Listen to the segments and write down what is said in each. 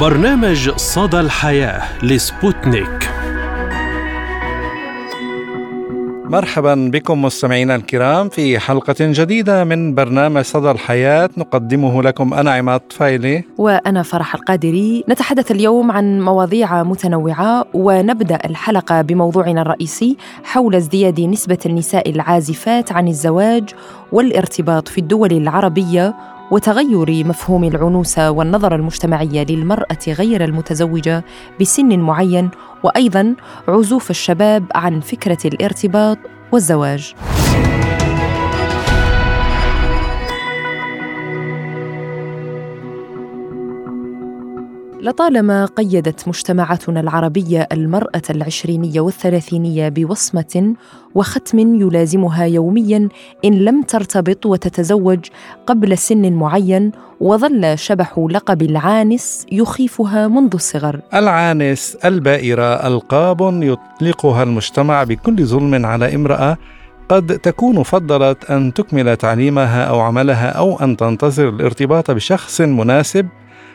برنامج صدى الحياة لسبوتنيك. مرحبا بكم مستمعينا الكرام في حلقة جديدة من برنامج صدى الحياة. نقدمه لكم أنا عماد فايلي وأنا فرح القادري. نتحدث اليوم عن مواضيع متنوعة ونبدأ الحلقة بموضوعنا الرئيسي حول ازدياد نسبة النساء العازفات عن الزواج والارتباط في الدول العربية وتغير مفهوم العنوسه والنظره المجتمعيه للمرأة غير المتزوجة بسن معين وأيضا عزوف الشباب عن فكرة الارتباط والزواج. لطالما قيدت مجتمعاتنا العربية المرأة العشرينية والثلاثينية بوصمة وختم يلازمها يوميا إن لم ترتبط وتتزوج قبل سن معين وظل شبح لقب العانس يخيفها منذ الصغر. العانس البائرة ألقاب يطلقها المجتمع بكل ظلم على امرأة قد تكون فضلت أن تكمل تعليمها أو عملها أو أن تنتظر الارتباط بشخص مناسب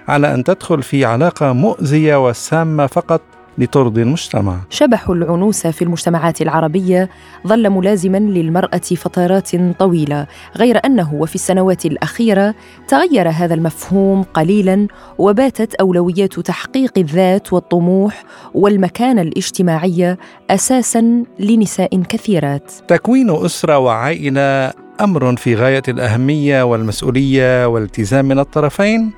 على أن تدخل في علاقة مؤذية وسامة فقط لترضي المجتمع. شبح العنوسه في المجتمعات العربية ظل ملازما للمرأة فترات طويلة، غير أنه وفي السنوات الأخيرة تغير هذا المفهوم قليلا وباتت أولويات تحقيق الذات والطموح والمكانة الاجتماعية أساسا لنساء كثيرات. تكوين أسرة وعائلة أمر في غاية الأهمية والمسؤولية والالتزام من الطرفين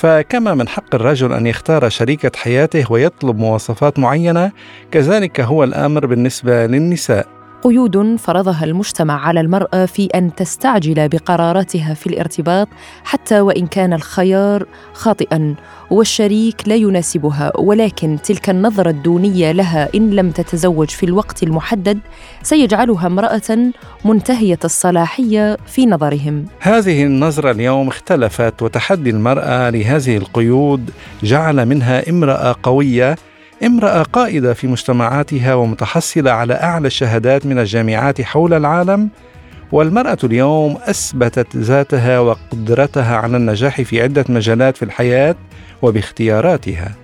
فكما من حق الرجل أن يختار شريكة حياته ويطلب مواصفات معينة كذلك هو الأمر بالنسبة للنساء. قيود فرضها المجتمع على المرأة في أن تستعجل بقراراتها في الارتباط حتى وإن كان الخيار خاطئا والشريك لا يناسبها ولكن تلك النظرة الدونية لها إن لم تتزوج في الوقت المحدد سيجعلها امرأة منتهية الصلاحية في نظرهم. هذه النظرة اليوم اختلفت وتحدي المرأة لهذه القيود جعل منها امرأة قوية امرأة قائدة في مجتمعاتها ومتحصلة على أعلى الشهادات من الجامعات حول العالم والمرأة اليوم أثبتت ذاتها وقدرتها على النجاح في عدة مجالات في الحياة وباختياراتها.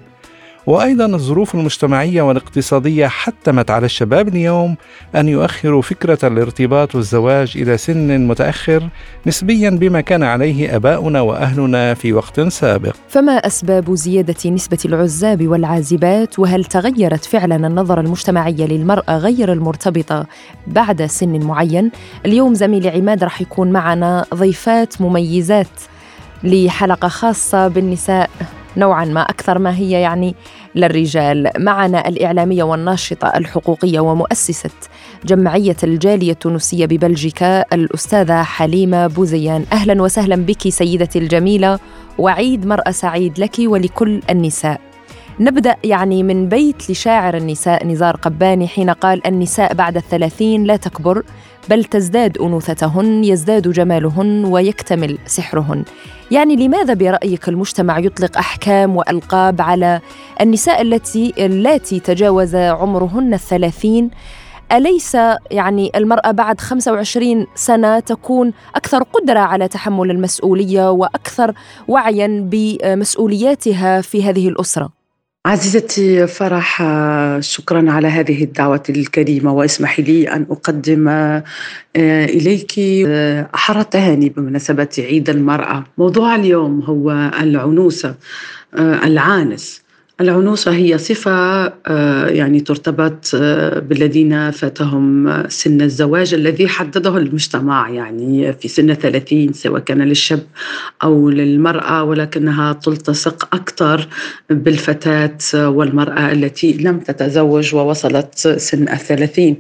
وأيضا الظروف المجتمعية والاقتصادية حتمت على الشباب اليوم أن يؤخروا فكرة الارتباط والزواج إلى سن متأخر نسبيا بما كان عليه آباؤنا وأهلنا في وقت سابق. فما أسباب زيادة نسبة العزاب والعازبات وهل تغيرت فعلا النظرة المجتمعية للمرأة غير المرتبطة بعد سن معين؟ اليوم زميلي عماد راح يكون معنا ضيفات مميزات لحلقة خاصة بالنساء نوعا ما أكثر ما هي يعني للرجال. معنا الإعلامية والناشطة الحقوقية ومؤسسة جمعية الجالية التونسية ببلجيكا الأستاذة حليمة بوزيان. أهلا وسهلا بك سيدتي الجميلة وعيد مرأة سعيد لك ولكل النساء. نبدأ يعني من بيت لشاعر النساء نزار قباني حين قال النساء بعد الثلاثين لا تكبر بل تزداد أنوثتهن يزداد جمالهن ويكتمل سحرهن. يعني لماذا برأيك المجتمع يطلق أحكام وألقاب على النساء التي اللاتي تجاوز عمرهن الثلاثين أليس يعني المرأة بعد 25 سنة تكون أكثر قدرة على تحمل المسؤولية وأكثر وعيا بمسؤولياتها في هذه الأسرة؟ عزيزتي فرح شكرا على هذه الدعوة الكريمة واسمحي لي أن أقدم آه، إليك آه، أحر التهاني بمناسبة عيد المرأة. موضوع اليوم هو العنوسة آه، العانس. العنوسة هي صفة آه، يعني ترتبط آه، بالذين فاتهم سن الزواج الذي حدده المجتمع يعني في سن الثلاثين سواء كان للشاب أو للمرأة ولكنها تلتصق أكثر بالفتاة والمرأة التي لم تتزوج ووصلت سن الثلاثين.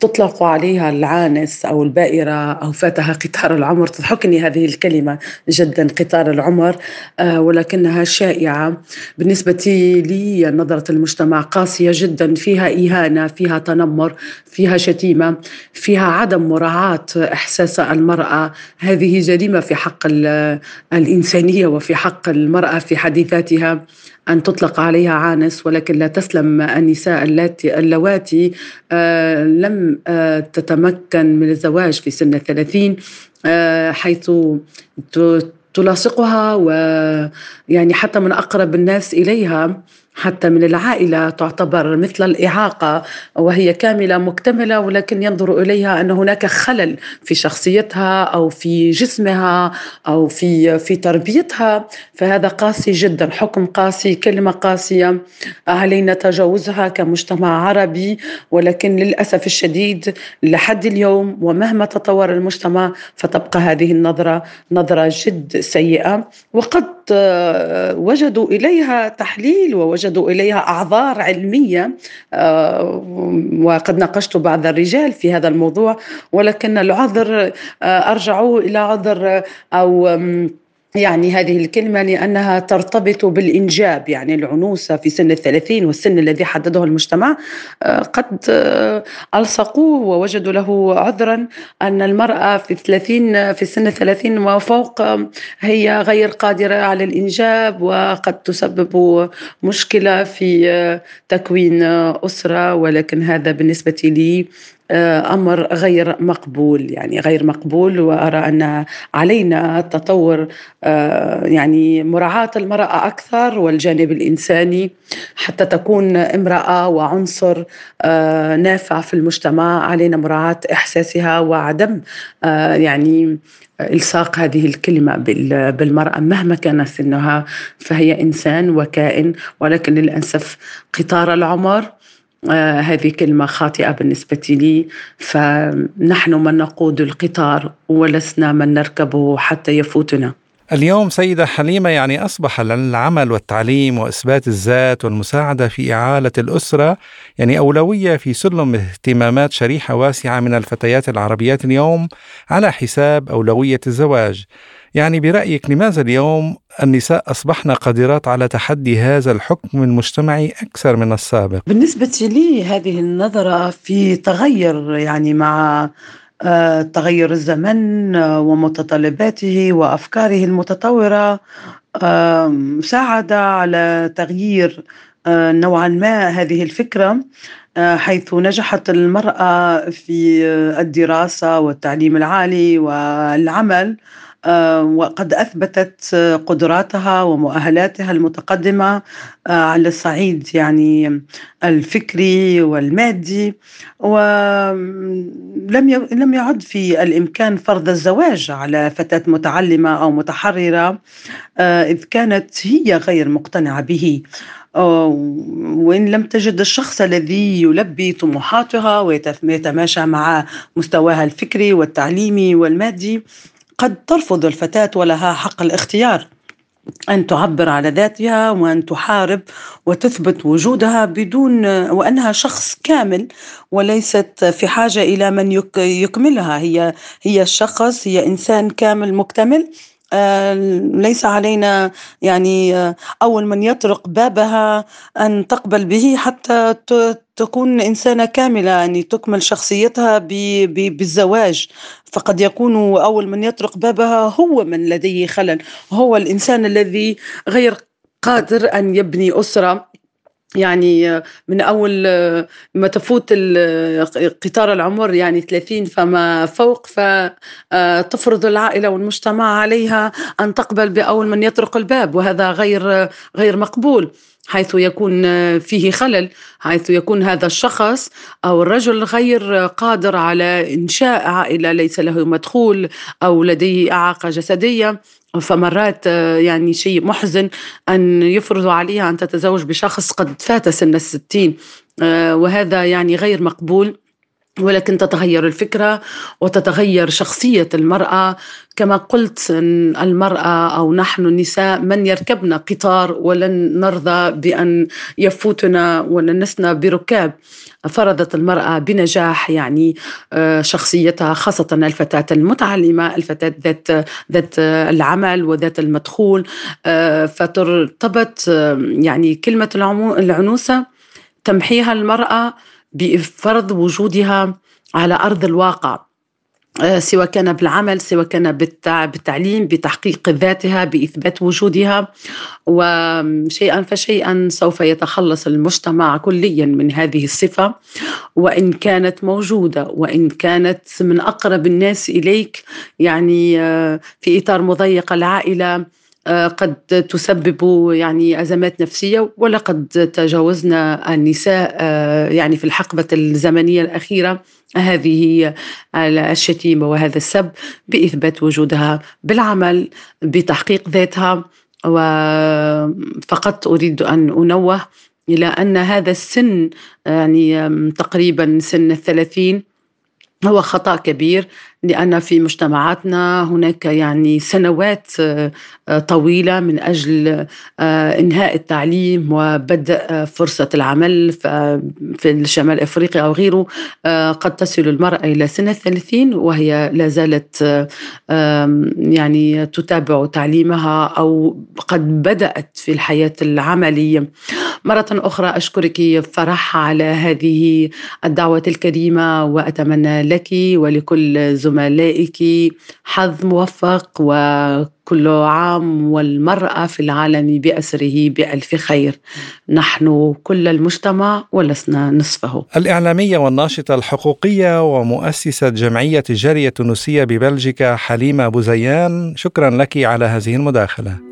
تطلق عليها العانس أو البائرة أو فاتها قطار العمر تضحكني هذه الكلمة جدا قطار العمر آه، ولكنها شائعة. بالنسبة لي نظرة المجتمع قاسية جدا فيها إهانة فيها تنمر فيها شتيمة فيها عدم مراعاة إحساس المرأة. هذه جريمة في حق الإنسانية وفي حق المرأة في حديثاتها. أن تطلق عليها عانس ولكن لا تسلم النساء اللاتي اللواتي آه لم آه تتمكن من الزواج في سن الثلاثين آه حيث تلاصقها ويعني حتى من أقرب الناس إليها. حتى من العائلة تعتبر مثل الإعاقة وهي كاملة مكتملة ولكن ينظر إليها أن هناك خلل في شخصيتها أو في جسمها أو في في تربيتها. فهذا قاسي جدا حكم قاسي كلمة قاسية. علينا تجاوزها كمجتمع عربي ولكن للأسف الشديد لحد اليوم ومهما تطور المجتمع فتبقى هذه النظرة نظرة جد سيئة. وقد وجدوا إليها تحليل ووجدوا وجدوا إليها أعذار علمية آه، وقد ناقشت بعض الرجال في هذا الموضوع ولكن العذر آه، أرجعوا إلى عذر أو يعني هذه الكلمة لأنها ترتبط بالإنجاب يعني العنوسة في سن الثلاثين والسن الذي حدده المجتمع آه، قد آه، ألصقوه ووجدوا له عذرا أن المرأة في الثلاثين في سن الثلاثين وفوق هي غير قادرة على الإنجاب وقد تسبب مشكلة في آه، تكوين أسرة ولكن هذا بالنسبة لي آه، أمر غير مقبول يعني غير مقبول وأرى أن علينا تطور آه، يعني مراعاة المرأة أكثر والجانب الإنساني حتى تكون امرأة وعنصر آه، نافع في المجتمع علينا مراعاة إحساسها وعدم يعني إلصاق هذه الكلمة بالمرأة مهما كان سنها فهي إنسان وكائن ولكن للأسف قطار العمر آه هذه كلمة خاطئة بالنسبة لي. فنحن من نقود القطار ولسنا من نركبه حتى يفوتنا. اليوم سيدة حليمة يعني أصبح العمل والتعليم وإثبات الذات والمساعدة في إعالة الأسرة يعني أولوية في سلم اهتمامات شريحة واسعة من الفتيات العربيات اليوم على حساب أولوية الزواج. يعني برأيك لماذا اليوم النساء أصبحن قادرات على تحدي هذا الحكم المجتمعي أكثر من السابق؟ بالنسبة لي هذه النظرة في تغير يعني مع آه، تغير الزمن آه، ومتطلباته وأفكاره المتطورة ساعد على تغيير آه، نوعا ما هذه الفكرة حيث نجحت المرأة في الدراسة والتعليم العالي والعمل آه، وقد أثبتت قدراتها ومؤهلاتها المتقدمة آه، على الصعيد يعني الفكري والمادي ولم لم يعد في الإمكان فرض الزواج على فتاة متعلمة أو متحررة آه، إذ كانت هي غير مقتنعة به. وإن لم تجد الشخص الذي يلبي طموحاتها ويتماشى مع مستواها الفكري والتعليمي والمادي قد ترفض الفتاة ولها حق الاختيار أن تعبر على ذاتها وأن تحارب وتثبت وجودها بدون وأنها شخص كامل وليست في حاجة إلى من يكملها. هي هي الشخص هي إنسان كامل مكتمل. ليس علينا يعني آه، أول من يطرق بابها أن تقبل به حتى تكون إنسانة كاملة يعني تكمل شخصيتها بالزواج. فقد يكون أول من يطرق بابها هو من لديه خلل. هو الإنسان الذي غير قادر أن يبني أسرة. يعني من أول ما تفوت قطار العمر يعني 30 فما فوق فتفرض العائلة والمجتمع عليها أن تقبل بأول من يطرق الباب وهذا غير غير مقبول. حيث يكون فيه خلل حيث يكون هذا الشخص أو الرجل غير قادر على إنشاء عائلة ليس له مدخول أو لديه إعاقة جسدية. فمرات يعني شيء محزن أن يفرضوا عليها أن تتزوج بشخص قد فات سن الستين. وهذا يعني غير مقبول. ولكن تتغير الفكرة وتتغير شخصية المرأة. كما قلت المرأة أو نحن النساء من يركبن قطار ولن نرضى بأن يفوتنا ولنسنا بركاب. فرضت المرأة بنجاح يعني آه، شخصيتها خاصة الفتاة المتعلمة الفتاة ذات ذات العمل وذات المدخول. آه، فترتبط آه، يعني كلمة العنوسة تمحيها المرأة. بفرض وجودها على أرض الواقع. آه، سواء كان بالعمل سواء كان بالتعليم بتحقيق ذاتها بإثبات وجودها. وشيئا فشيئا سوف يتخلص المجتمع كليا من هذه الصفة. وإن كانت موجودة وإن كانت من أقرب الناس إليك يعني آه، في إطار مضيق العائلة قد تسبب يعني أزمات نفسية ولقد تجاوزنا النساء يعني في الحقبة الزمنية الأخيرة هذه الشتيمة وهذا السب بإثبات وجودها بالعمل بتحقيق ذاتها وفقط أريد أن أنوه إلى أن هذا السن يعني تقريبا سن الثلاثين هو خطأ كبير. لأن في مجتمعاتنا هناك يعني سنوات آه، طويلة من أجل آه، إنهاء التعليم وبدء فرصة العمل في شمال أفريقيا أو غيره. آه، قد تصل المرأة إلى سن الثلاثين وهي لا زالت يعني تتابع تعليمها أو قد بدأت في الحياة العملية. مرة أخرى أشكرك فرح على هذه الدعوة الكريمة وأتمنى لك ولكل زملائك حظ موفق وكل عام والمرأة في العالم بأسره بألف خير. نحن كل المجتمع ولسنا نصفه. الإعلامية والناشطة الحقوقية ومؤسسة جمعية الجارية التونسية ببلجيكا حليمة بوزيان شكرا لك على هذه المداخلة.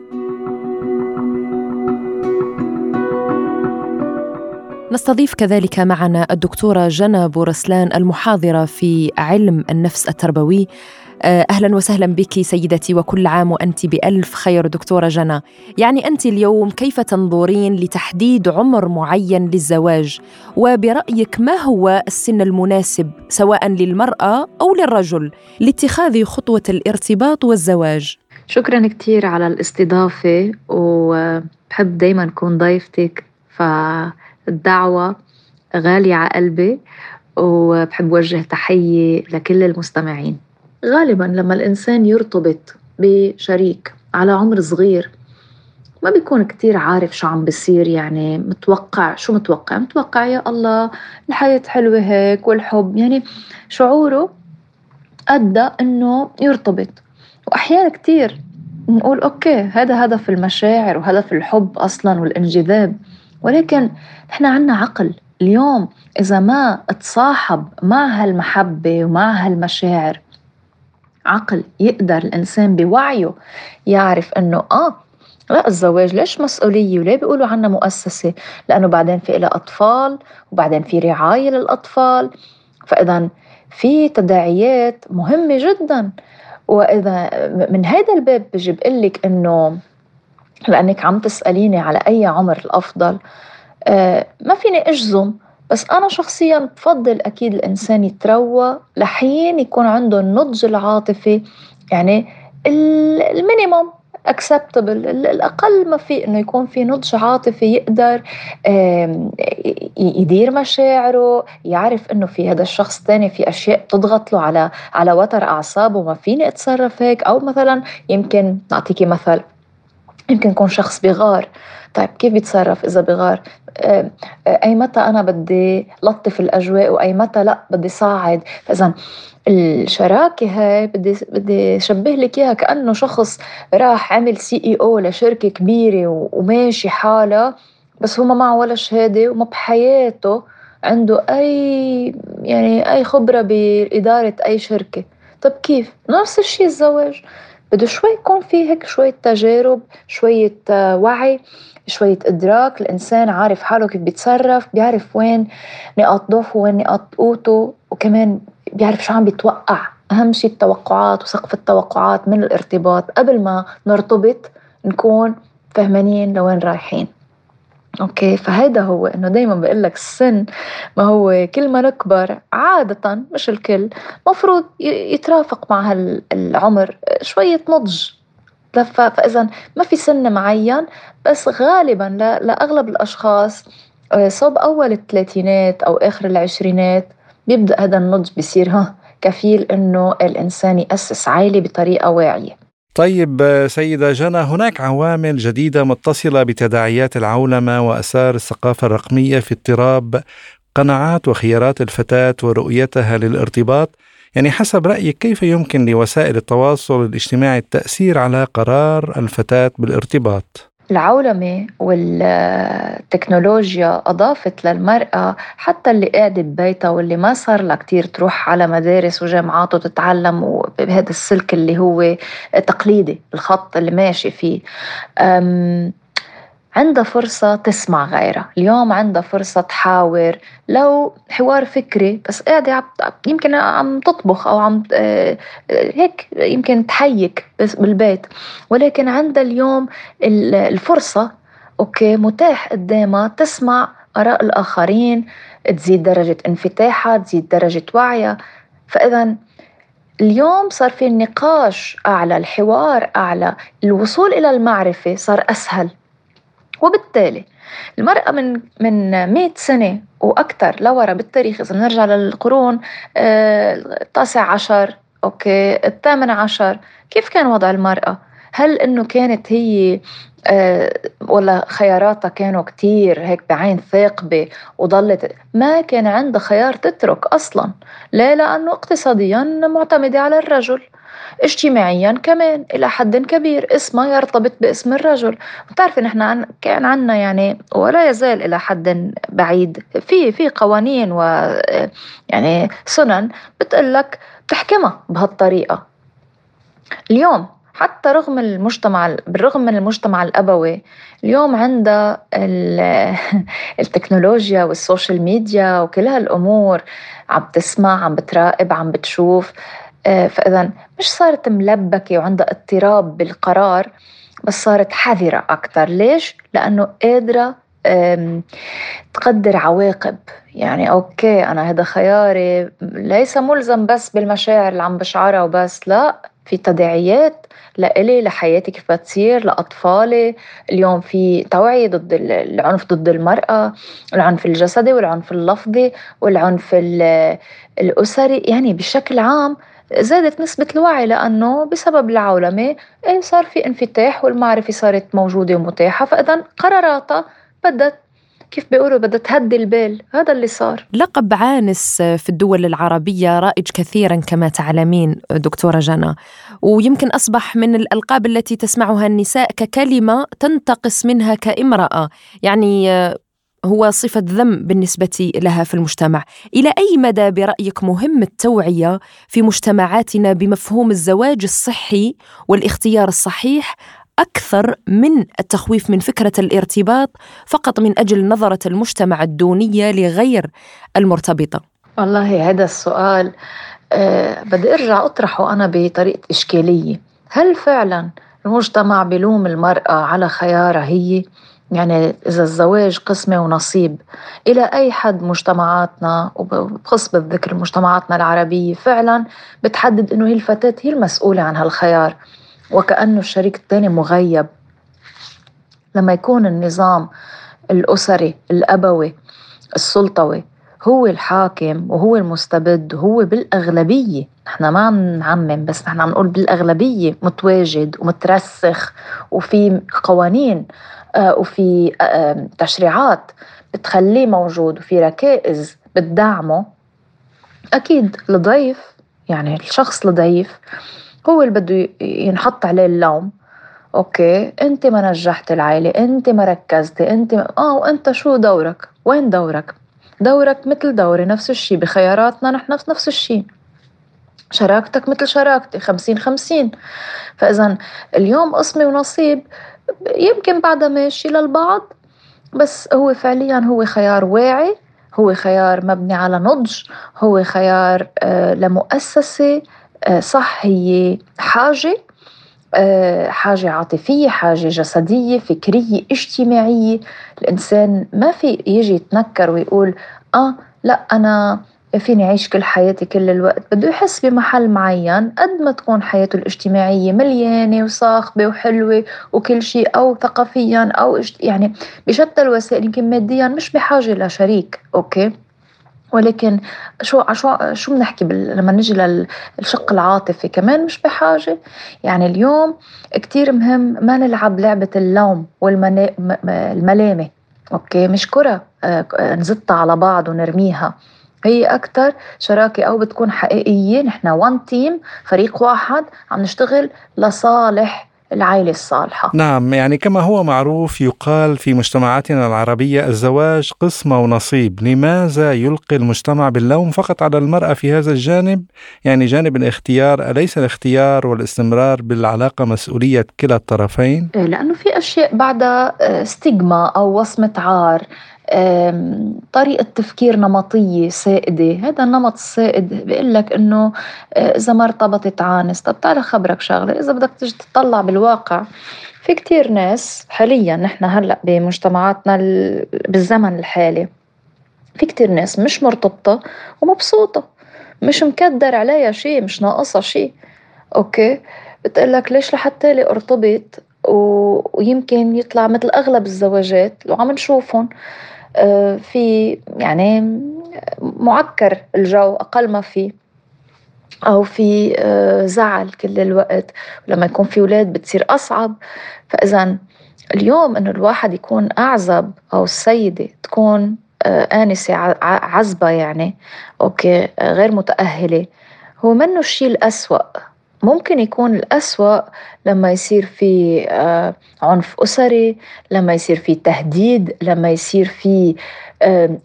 نستضيف كذلك معنا الدكتورة جنى بورسلان المحاضرة في علم النفس التربوي. آه، أهلا وسهلا بك سيدتي وكل عام وأنت بألف خير دكتورة جنى. يعني أنت اليوم كيف تنظرين لتحديد عمر معين للزواج؟ وبرأيك ما هو السن المناسب سواء للمرأة أو للرجل لاتخاذ خطوة الارتباط والزواج؟ شكرا كثير على الاستضافة وبحب دايما أكون ضيفتك ف الدعوة غالية على قلبي وبحب وجه تحية لكل المستمعين. غالبا لما الإنسان يرتبط بشريك على عمر صغير ما بيكون كتير عارف شو عم بصير يعني متوقع شو متوقع؟ متوقع يا الله الحياة حلوة هيك والحب. يعني شعوره أدى إنه يرتبط. وأحيانا كتير نقول أوكي هذا هدف المشاعر وهدف الحب أصلا والانجذاب. ولكن نحن عنا عقل. اليوم إذا ما تصاحب مع هالمحبة ومع هالمشاعر عقل يقدر الإنسان بوعيه يعرف إنه آه لا الزواج ليش مسؤولية؟ وليه بيقولوا عنا مؤسسة؟ لأنه بعدين في إلى أطفال وبعدين في رعاية للأطفال. فإذا في تداعيات مهمة جدا. وإذا من هذا الباب بجي بقول لك إنه لأنك عم تسأليني على أي عمر الأفضل آه ما فيني أجزم بس أنا شخصيا بفضل أكيد الإنسان يتروى لحين يكون عنده النضج العاطفي يعني ال minimum acceptable الأقل ما في إنه يكون في نضج عاطفي يقدر يدير مشاعره يعرف إنه في هذا الشخص الثاني في أشياء بتضغط له على على وتر أعصابه ما فيني أتصرف هيك أو مثلا يمكن نعطيكي مثل يمكن يكون شخص بغار. طيب كيف بيتصرف إذا بغار؟ آه، آه، أي متى أنا بدي لطف الأجواء وأي متى لا بدي صاعد. فإذا الشراكة هاي بدي بدي شبه لك إياها كأنه شخص راح عمل سي إي أو لشركة كبيرة وماشي حالها بس هو ما معه ولا شهادة وما بحياته عنده أي يعني أي خبرة بإدارة أي شركة. طب كيف؟ نفس الشيء الزواج. بده شوي يكون في هيك شوية تجارب شوية آه، وعي شوية إدراك. الإنسان عارف حاله كيف بيتصرف بيعرف وين نقاط ضعفه وين نقاط قوته وكمان بيعرف شو عم بيتوقع. أهم شيء التوقعات وسقف التوقعات من الارتباط. قبل ما نرتبط نكون فهمانين لوين رايحين. okay فهيدا هو إنه دائما بقول لك السن ما هو كل ما نكبر عادة مش الكل مفروض يترافق مع هالعمر شوية نضج. فاذا ما في سن معين بس غالبا لأغلب الأشخاص آه، صوب أول الثلاثينات أو آخر العشرينات بيبدأ هذا النضج بيصير ها كفيل إنه الإنسان يأسس عائلة بطريقة واعية. طيب سيدة جنى هناك عوامل جديدة متصلة بتداعيات العولمة وأثار الثقافة الرقمية في اضطراب قناعات وخيارات الفتاة ورؤيتها للارتباط يعني حسب رأيك كيف يمكن لوسائل التواصل الاجتماعي التأثير على قرار الفتاة بالارتباط؟ العولمة والتكنولوجيا أضافت للمرأة حتى اللي قاعدة ببيتها واللي ما صار لها كتير تروح على مدارس وجامعات وتتعلم بهذا السلك اللي هو تقليدي الخط اللي ماشي فيه. عندها فرصة تسمع غيرها. اليوم عندها فرصة تحاور. لو حوار فكري بس قاعدة يمكن عم تطبخ أو عم آه، هيك يمكن تحيك بس بالبيت. ولكن عندها اليوم الفرصة أوكي متاح قدامها تسمع آراء الآخرين تزيد درجة انفتاحها تزيد درجة وعيها. فإذا اليوم صار في النقاش أعلى الحوار أعلى. الوصول إلى المعرفة صار أسهل. وبالتالي المرأة من من 100 سنة وأكثر لورا بالتاريخ إذا بنرجع للقرون آه، التاسع عشر أوكي الثامن عشر كيف كان وضع المرأة؟ هل إنه كانت هي أه ولا خياراتها كانوا كتير هيك بعين ثاقبة وضلت ما كان عندها خيار تترك أصلا ليه؟ لأنه اقتصاديا معتمدة على الرجل اجتماعيا كمان إلى حد كبير. اسمها يرتبط باسم الرجل. بتعرفي نحن كان عنا يعني ولا يزال إلى حد بعيد. في في قوانين و يعني سنن بتقلك تحكمها بهالطريقة. اليوم حتى رغم المجتمع بالرغم من المجتمع الأبوي اليوم عندها التكنولوجيا والسوشيال ميديا وكل هالأمور عم تسمع عم بتراقب عم بتشوف. فإذا مش صارت ملبكة وعندها اضطراب بالقرار بس صارت حذرة أكثر ليش؟ لأنه قادرة تقدر عواقب. يعني أوكي أنا هذا خياري ليس ملزم بس بالمشاعر اللي عم بشعرها وبس لا في تداعيات لإلي لحياتي كيف بتصير لأطفالي. اليوم في توعية ضد العنف ضد المرأة العنف الجسدي والعنف اللفظي والعنف الأسري يعني بشكل عام زادت نسبة الوعي لأنه بسبب العولمة صار في انفتاح والمعرفة صارت موجودة ومتاحة فإذا قراراتها بدت كيف بيقولوا بدها تهدي البال هذا اللي صار. لقب عانس في الدول العربية رائج كثيرا كما تعلمين دكتورة جنى. ويمكن أصبح من الألقاب التي تسمعها النساء ككلمة تنتقص منها كامرأة. يعني هو صفة ذم بالنسبة لها في المجتمع. إلى أي مدى برأيك مهم التوعية في مجتمعاتنا بمفهوم الزواج الصحي والاختيار الصحيح أكثر من التخويف من فكرة الارتباط فقط من أجل نظرة المجتمع الدونية لغير المرتبطة؟ والله هذا السؤال أه بدي أرجع أطرحه أنا بطريقة إشكالية. هل فعلا المجتمع بلوم المرأة على خيارها هي؟ يعني إذا الزواج قسمة ونصيب. إلى أي حد مجتمعاتنا وبخص بالذكر مجتمعاتنا العربية فعلا بتحدد إنه هي الفتاة هي المسؤولة عن هالخيار. وكأنه الشريك الثاني مغيب. لما يكون النظام الأسري الأبوي السلطوي هو الحاكم وهو المستبد وهو بالأغلبية. نحن ما عم نعمم بس نحن عم نقول بالأغلبية متواجد ومترسخ وفي قوانين آه، وفي آه، تشريعات بتخليه موجود وفي ركائز بتدعمه. أكيد الضعيف يعني الشخص الضعيف هو اللي بده ينحط عليه اللوم. okay أنت ما نجحت العائلة أنت ما ركزتي أنت ما... آه وأنت شو دورك؟ وين دورك؟ دورك مثل دوري نفس الشيء بخياراتنا نحن نفس نفس الشيء. شراكتك مثل شراكتي خمسين خمسين. فإذا اليوم قسمة ونصيب يمكن بعدها ماشي للبعض بس هو فعليا هو خيار واعي هو خيار مبني على نضج هو خيار آه، لمؤسسة آه، صح هي حاجة. حاجة عاطفية حاجة جسدية فكرية اجتماعية. الإنسان ما في يجي يتنكر ويقول آه لا أنا فيني أعيش كل حياتي كل الوقت. بده يحس بمحل معين قد ما تكون حياته الاجتماعية مليانة وصاخبة وحلوة وكل شيء أو ثقافيا أو يعني بشتى الوسائل يمكن ماديا مش بحاجة لشريك أوكي؟ ولكن شو شو شو بنحكي لما نجي للشق العاطفي كمان مش بحاجة. يعني اليوم كتير مهم ما نلعب لعبة اللوم والملامه Okay؟ مش كرة آه، نزتّها على بعض ونرميها. هي أكثر شراكة أو بتكون حقيقية. نحن one team فريق واحد عم نشتغل لصالح العائلة الصالحة. نعم يعني كما هو معروف يقال في مجتمعاتنا العربية الزواج قسمة ونصيب. لماذا يلقي المجتمع باللوم فقط على المرأة في هذا الجانب؟ يعني جانب الاختيار أليس الاختيار والاستمرار بالعلاقة مسؤولية كلا الطرفين؟ لأنه في أشياء بعدها ستيغما أو وصمة عار. طريقة تفكير نمطية سائدة. هذا النمط السائد بيقول لك إنه آه، إذا ما ارتبطت عانس طب تعال خبرك شغلة إذا بدك تيجي تطلع بالواقع. في كتير ناس حاليا نحن هلأ بمجتمعاتنا بالزمن الحالي في كتير ناس مش مرتبطة ومبسوطة مش مكدر عليها شيء مش ناقصها شيء أوكي؟ بتقلك ليش لحتى لي أرتبط ويمكن يطلع مثل أغلب الزواجات لو عم نشوفهم في يعني معكر الجو أقل ما في أو في آه، زعل كل الوقت. لما يكون في أولاد بتصير أصعب. فإذا اليوم إنه الواحد يكون أعزب أو السيدة تكون آه، آنسة عزبة يعني أوكي غير متأهلة. هو منه الشيء الأسوأ. ممكن يكون الأسوأ لما يصير في آه، عنف أسري لما يصير في تهديد لما يصير في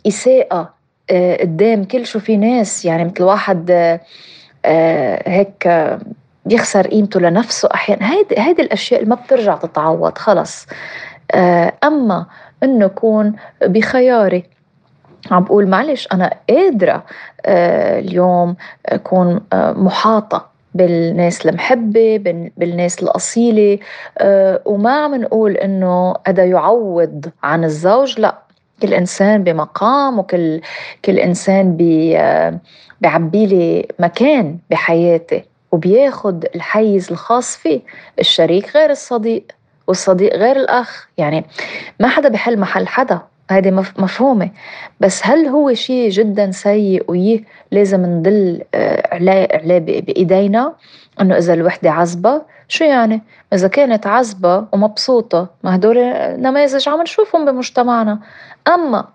إساءة آه، قدام كل شو في ناس. يعني مثل واحد آه، هيك بيخسر قيمته لنفسه أحيانا. هيدي هيدي الأشياء اللي ما بترجع تتعوض خلص. أما إنه يكون بخياري عم بقول معلش أنا قادرة اليوم أكون محاطة بالناس المحبة بالناس الأصيلة. أه وما عم نقول إنه هذا يعوض عن الزوج لا. كل إنسان بمقام وكل كل إنسان بي بعبي لي مكان بحياتي وبياخد الحيز الخاص فيه الشريك غير الصديق والصديق غير الأخ. يعني ما حدا بحل محل حدا. هذه مفهومة. بس هل هو شيء جدا سيء و لازم ندل آه، عليه بإيدينا؟ إنه إذا الوحدة عزبة شو يعني؟ إذا كانت عزبة ومبسوطة ما هدول نماذج عم نشوفهم بمجتمعنا. أما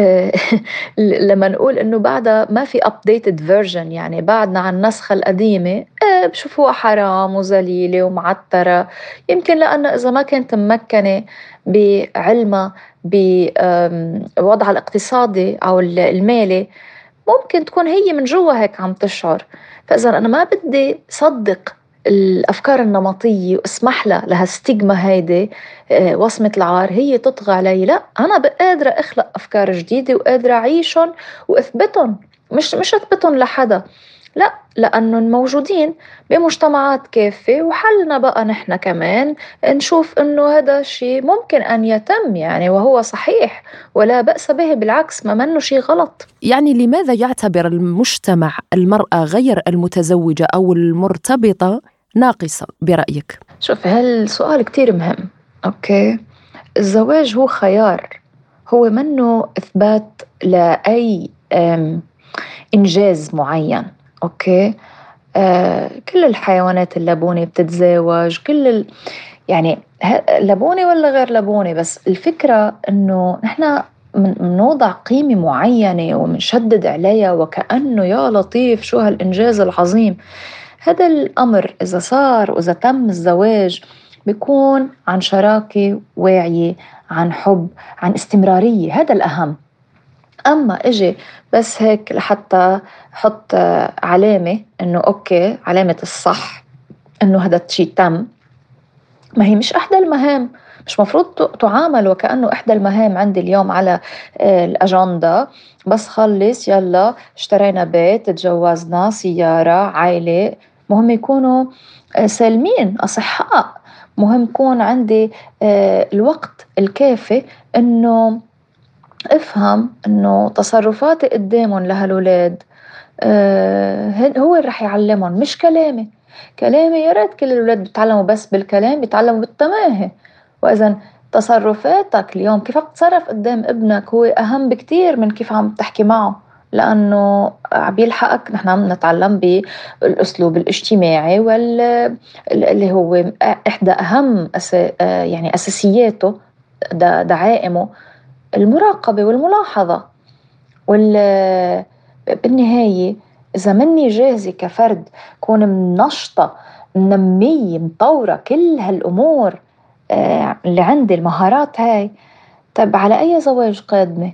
لما نقول إنه بعدها ما في updated version يعني بعدنا عن النسخة القديمة إيه بشوفوها حرام وذليلة ومعتره يمكن لأنه إذا ما كانت ممكنة بعلمها بوضعها الاقتصادي أو المالي ممكن تكون هي من جوا هيك عم تشعر. فإذا أنا ما بدي صدق الأفكار النمطية واسمح لها لهالستيغما هيدي آه، وصمة العار هي تطغى علي. لا أنا قادره أخلق أفكار جديدة وقادرة اعيشهم واثبتهم مش مش اثبتهم لحدا. لا لأنه موجودين بمجتمعات كافة وحلنا بقى نحن كمان نشوف أنه هذا الشيء ممكن أن يتم يعني وهو صحيح ولا بأس به بالعكس ما منه شيء غلط. يعني لماذا يعتبر المجتمع المرأة غير المتزوجة أو المرتبطة ناقصة برأيك؟ شوف هالسؤال كتير مهم أوكي؟ الزواج هو خيار هو منه إثبات لأي إنجاز معين. أوكي؟ آه كل الحيوانات اللبونة بتتزاوج كل ال... يعني لبونة ولا غير لبونة؟ بس الفكرة إنه نحن بنوضع قيمة معينة وبنشدد عليها وكأنه يا لطيف شو هالإنجاز العظيم. هذا الأمر إذا صار وإذا تم الزواج بيكون عن شراكة واعية عن حب عن استمرارية هذا الأهم. أما إجي بس هيك لحتى حط علامة إنه أوكي علامة الصح إنه هذا الشيء تم. ما هي مش إحدى المهام مش مفروض تعامل وكأنه إحدى المهام عندي اليوم على آه، الأجندة. بس خلص يلا اشترينا بيت تجوزنا سيارة عائلة. مهم يكونوا آه، سالمين أصحاء. مهم يكون عندي آه، الوقت الكافي إنه افهم انه تصرفاتي قدامهم لهالولاد آه هو اللي رح يعلمهم مش كلامي. كلامي يا ريت كل الاولاد بيتعلموا بس بالكلام بيتعلموا بالتماهي. واذا تصرفاتك اليوم كيف عم تتصرف قدام ابنك هو أهم بكتير من كيف عم تحكي معه. لأنه عم بيلحقك نحن عم نتعلم بالأسلوب الاجتماعي وال اللي هو إحدى أهم أس... يعني أساسياته دعائمه. المراقبة والملاحظة. وال بالنهاية إذا مني جاهزة كفرد كون منشطة منمية مطورة كل هالأمور آه، اللي عندي المهارات هاي طب على أي زواج قادمة؟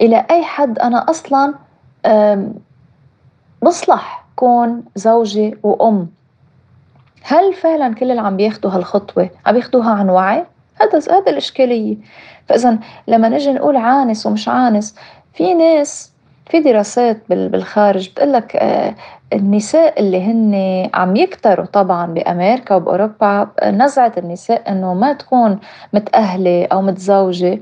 إلى أي حد أنا أصلا بصلح كون زوجة وأم؟ هل فعلا كل اللي عم بياخدوا هالخطوة؟ عم بياخدوها عن وعي؟ هذا هذا الإشكالية. فإذا لما نجي نقول عانس ومش عانس في ناس في دراسات بالخارج بتقول لك آه، النساء اللي هن عم يكتروا طبعا بأمريكا وبأوروبا نزعه النساء إنه ما تكون متأهلة أو متزوجة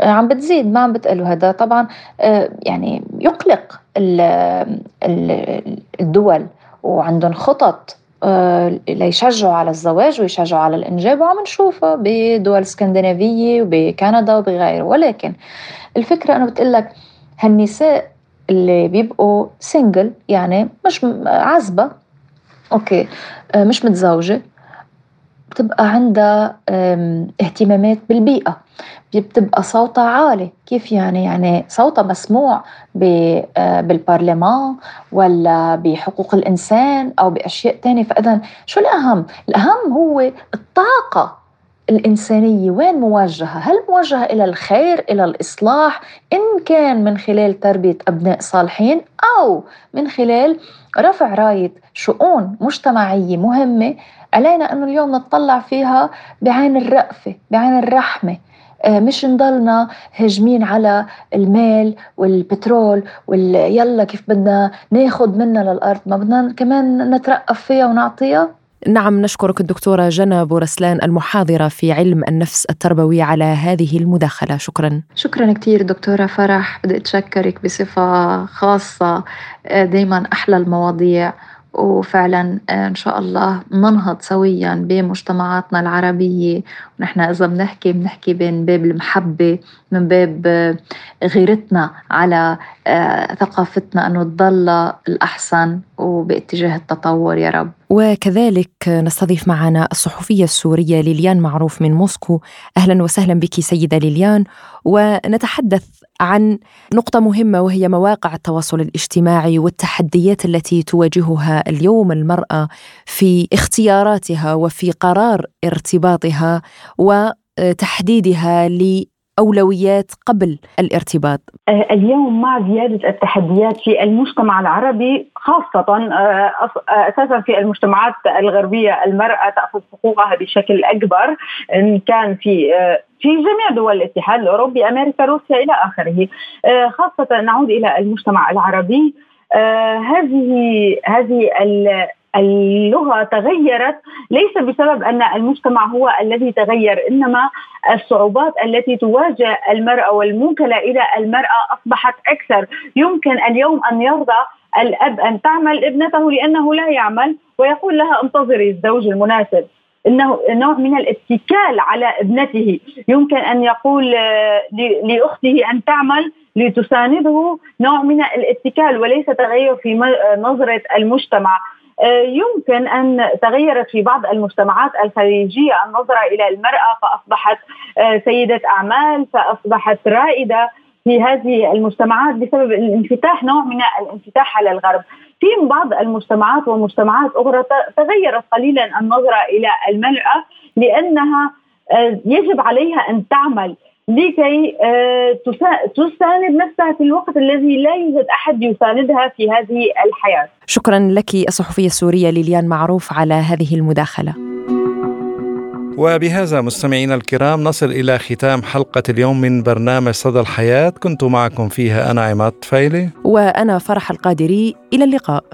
آه، عم بتزيد ما عم بتقلوا هذا. طبعا آه، يعني يقلق الدول وعندهم خطط ليشجعوا على الزواج ويشجعوا على الإنجاب وعم نشوفها بدول اسكندنافية وبكندا وبغيره. ولكن الفكرة إنه بتقول لك هالنساء اللي بيبقوا single يعني مش عزبة okay آه، مش متزوجة بتبقى عندها اهتمامات بالبيئة بتبقى صوتها عالي. كيف يعني؟ يعني صوتها مسموع آه، بالبرلمان ولا بحقوق الإنسان أو بأشياء تانية. فإذا شو الأهم؟ الأهم هو الطاقة الإنسانية. وين موجهة؟ هل موجهة إلى الخير إلى الإصلاح؟ إن كان من خلال تربية أبناء صالحين أو من خلال رفع راية شؤون مجتمعية مهمة علينا أنه اليوم نطلع فيها بعين الرأفة بعين الرحمة. آه، مش نضلنا هجمين على المال والبترول ويلا كيف بدنا ناخد منها للأرض؟ ما بدنا كمان نترأف فيها ونعطيها؟ نعم نشكرك الدكتورة جنى بورسلان المحاضرة في علم النفس التربوي على هذه المداخلة. شكرا. شكرا كثير دكتورة فرح. بدي أتشكرك بصفة خاصة. دايما أحلى المواضيع. وفعلا آه، إن شاء الله ننهض سويا بمجتمعاتنا العربية. ونحن إذا بنحكي بنحكي من باب المحبة من باب آه، غيرتنا على آه، ثقافتنا إنه تضل الأحسن وباتجاه التطور يا رب. وكذلك نستضيف معنا الصحفية السورية ليليان معروف من موسكو. أهلا وسهلا بك سيدة ليليان. ونتحدث عن نقطة مهمة وهي مواقع التواصل الاجتماعي والتحديات التي تواجهها اليوم المرأة في اختياراتها وفي قرار ارتباطها وتحديدها أولويات قبل الارتباط؟ آه، اليوم مع زيادة التحديات في المجتمع العربي خاصة آه، آه، أساسا في المجتمعات الغربية المرأة تأخذ حقوقها بشكل أكبر إن كان في في جميع دول الاتحاد الأوروبي أمريكا روسيا إلى آخره. خاصة نعود إلى المجتمع العربي. هذه هذه اللغة تغيرت ليس بسبب أن المجتمع هو الذي تغير إنما الصعوبات التي تواجه المرأة والموكلة إلى المرأة أصبحت أكثر. يمكن اليوم أن يرضى الأب أن تعمل ابنته لأنه لا يعمل ويقول لها انتظري الزوج المناسب. إنه نوع من الاتكال على ابنته. يمكن أن يقول آه، لأخته أن تعمل لتسانده نوع من الاتكال وليس تغير في نظرة المجتمع. يمكن أن تغيرت في بعض المجتمعات الخليجية النظرة إلى المرأة فأصبحت آه، سيدة أعمال فأصبحت رائدة في هذه المجتمعات بسبب الانفتاح نوع من الانفتاح على الغرب. في بعض المجتمعات ومجتمعات أخرى تغيرت قليلا النظرة إلى المرأة لأنها آه، يجب عليها أن تعمل. لكي آه، تساند نفسها في الوقت الذي لا يوجد أحد يساندها في هذه الحياة. شكرا لك الصحفية السورية ليليان معروف على هذه المداخلة. وبهذا مستمعينا الكرام نصل إلى ختام حلقة اليوم من برنامج صدى الحياة كنت معكم فيها أنا عماد فايلي وأنا فرح القادري إلى اللقاء